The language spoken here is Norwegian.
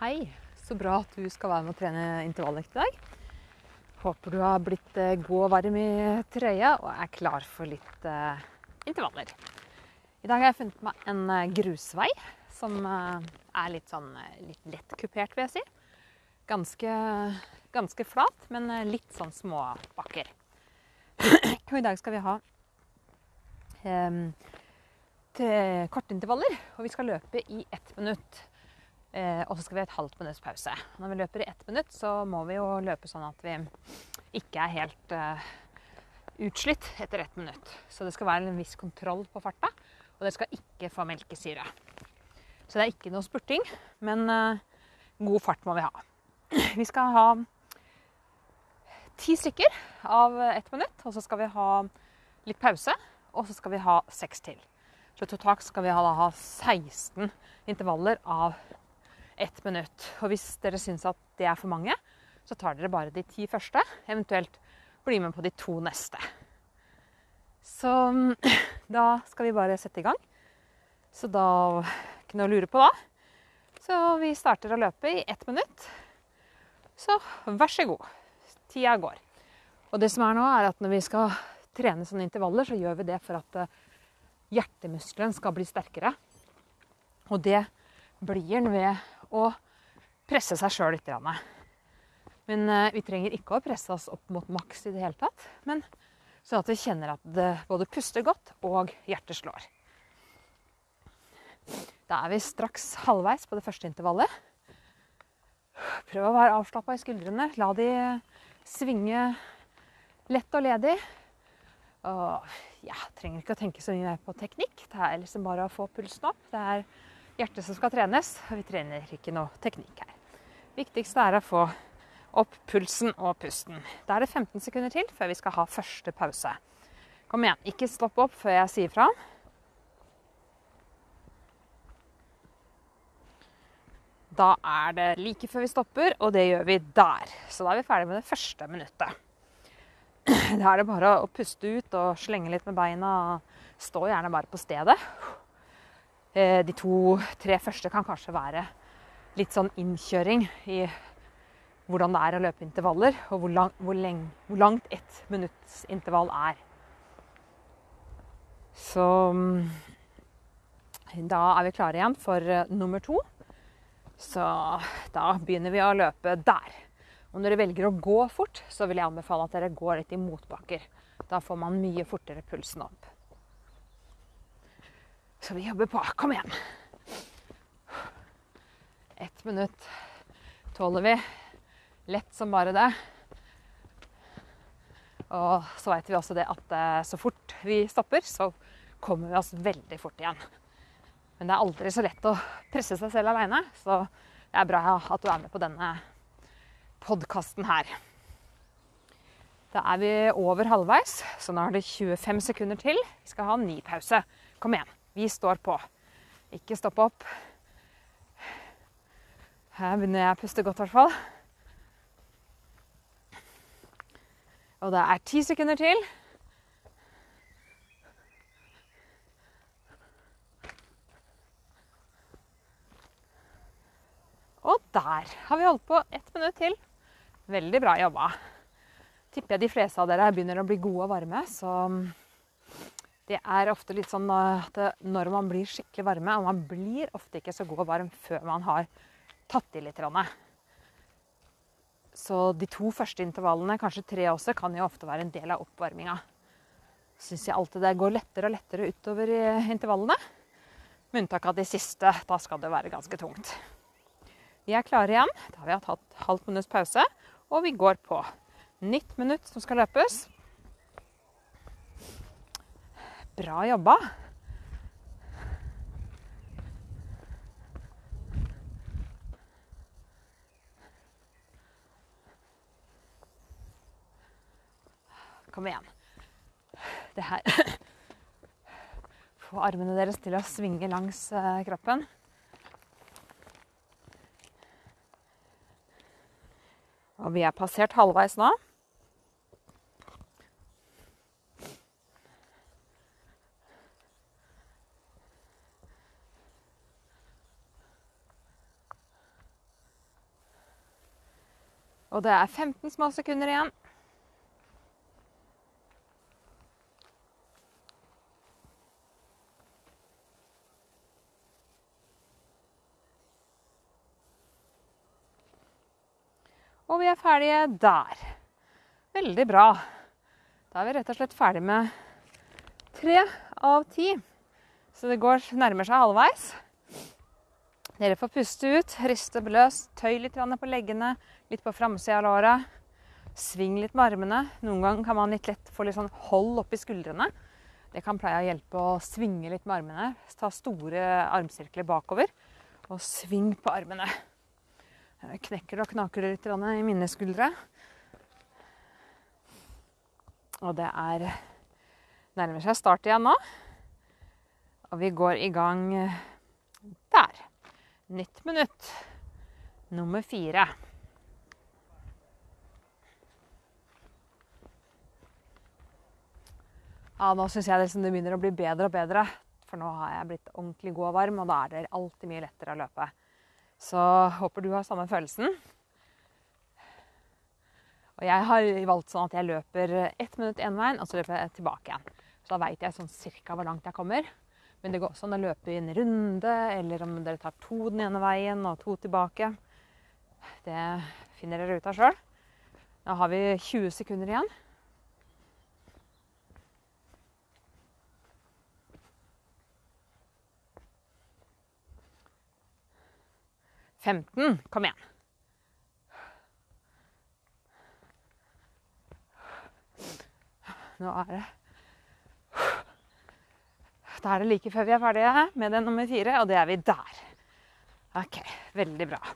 Hei, så bra at du skal være med å trene intervalløkt i dag. Håper du har blitt eh, god og varm i trøya og er klar for litt uh, intervaller. I dag har jeg funnet meg en uh, grusvei som uh, er litt sånn litt lett kupert, vil jeg si. Ganske, ganske flat, men litt sånn småbakker. og i dag skal vi ha um, kortintervaller, og vi skal løpe i ett minutt. Eh, og så skal vi ha et halvt minutts pause. Når vi løper i ett minutt, så må vi jo løpe sånn at vi ikke er helt eh, utslitt etter ett minutt. Så det skal være en viss kontroll på farta, og det skal ikke få melkesyre. Så det er ikke noe spurting, men eh, god fart må vi ha. Vi skal ha ti stykker av ett minutt, og så skal vi ha litt pause, og så skal vi ha seks til. Så totalt skal vi ha, da, ha 16 intervaller av ett minutt. Og hvis dere syns at det er for mange, så tar dere bare de ti første. Eventuelt bli med på de to neste. Så da skal vi bare sette i gang. Så da Ikke noe å lure på da. Så vi starter å løpe i ett minutt. Så vær så god. Tida går. Og det som er nå, er at når vi skal trene sånne intervaller, så gjør vi det for at eh, hjertemuskelen skal bli sterkere. Og det blir den ved å presse seg sjøl litt. Men eh, vi trenger ikke å presse oss opp mot maks i det hele tatt. Men sånn at vi kjenner at det både puster godt og hjertet slår. Da er vi straks halvveis på det første intervallet. Prøv å være avslappa i skuldrene. La de svinge lett og ledig. Og ja, trenger ikke å tenke så mye mer på teknikk. Det er liksom bare å få pulsen opp. Det er hjertet som skal trenes. Vi trener ikke noe teknikk her. Viktigste er å få opp pulsen og pusten. Da er det 15 sekunder til før vi skal ha første pause. Kom igjen, ikke stopp opp før jeg sier fra. Da er det like før vi stopper, og det gjør vi der. Så da er vi ferdig med det første minuttet. Da er det bare å puste ut og slenge litt med beina. Stå gjerne bare på stedet. Eh, de to-tre første kan kanskje være litt sånn innkjøring i hvordan det er å løpe intervaller, og hvor, lang, hvor, leng, hvor langt ett minutts intervall er. Så mm, da er vi klare igjen for uh, nummer to. Så da begynner vi å løpe der. Og når dere velger å gå fort, så vil jeg anbefale at dere går litt i motbakker. Da får man mye fortere pulsen opp. Så vi jobber på. Kom igjen. Ett minutt tåler vi. Lett som bare det. Og så veit vi også det at eh, så fort vi stopper, så kommer vi oss veldig fort igjen. Men det er aldri så lett å presse seg selv aleine, så det er bra at du er med på denne podkasten her. Da er vi over halvveis, så nå er det 25 sekunder til. Vi skal ha en ny pause. Kom igjen. Vi står på. Ikke stopp opp. Her begynner jeg å puste godt, i hvert fall. Og det er ti sekunder til. Og der har vi holdt på ett minutt til. Veldig bra jobba. Tipper jeg de fleste av dere begynner å bli gode og varme, så det er ofte litt sånn at når man blir skikkelig varme Og man blir ofte ikke så god og varm før man har tatt i litt. Så de to første intervallene, kanskje tre også, kan jo ofte være en del av oppvarminga. Syns jeg alltid det går lettere og lettere utover i intervallene. Med unntak av de siste. Da skal det være ganske tungt. Vi er klare igjen. Da har vi hatt halvt minutts pause, og vi går på. Nytt minutt som skal løpes. Bra jobba. Kom igjen. Det her Få armene deres til å svinge langs eh, kroppen. Og vi er passert halvveis nå. Og det er 15 små sekunder igjen. Og vi er ferdige der. Veldig bra. Da er vi rett og slett ferdig med tre av ti. Så det går nærmer seg halvveis. Dere får puste ut, riste løs, tøy litt på leggene, litt på framsida av låra. Sving litt med armene. Noen ganger kan man litt lett få litt sånn hold oppi skuldrene. Det kan pleie å hjelpe å svinge litt med armene. Ta store armsirkler bakover og sving på armene. Knekker og knaker litt i mine skuldre. Og det er nærmer seg start igjen nå. Og vi går i gang der. Nytt minutt. Nummer fire. Ja, nå syns jeg liksom det begynner å bli bedre og bedre. For nå har jeg blitt ordentlig god og varm, og da er det alltid mye lettere å løpe. Så håper du har samme følelsen. Og jeg har valgt sånn at jeg løper ett minutt én veien, og så løper jeg tilbake igjen. Så da veit jeg sånn cirka hvor langt jeg kommer. Men det går også an å løpe i en runde, eller om dere tar to den ene veien og to tilbake. Det finner dere ut av sjøl. Da har vi 20 sekunder igjen. 15. Kom igjen. Nå er det Da er det like før vi er ferdige med den nummer fire, og det er vi der. OK. Veldig bra.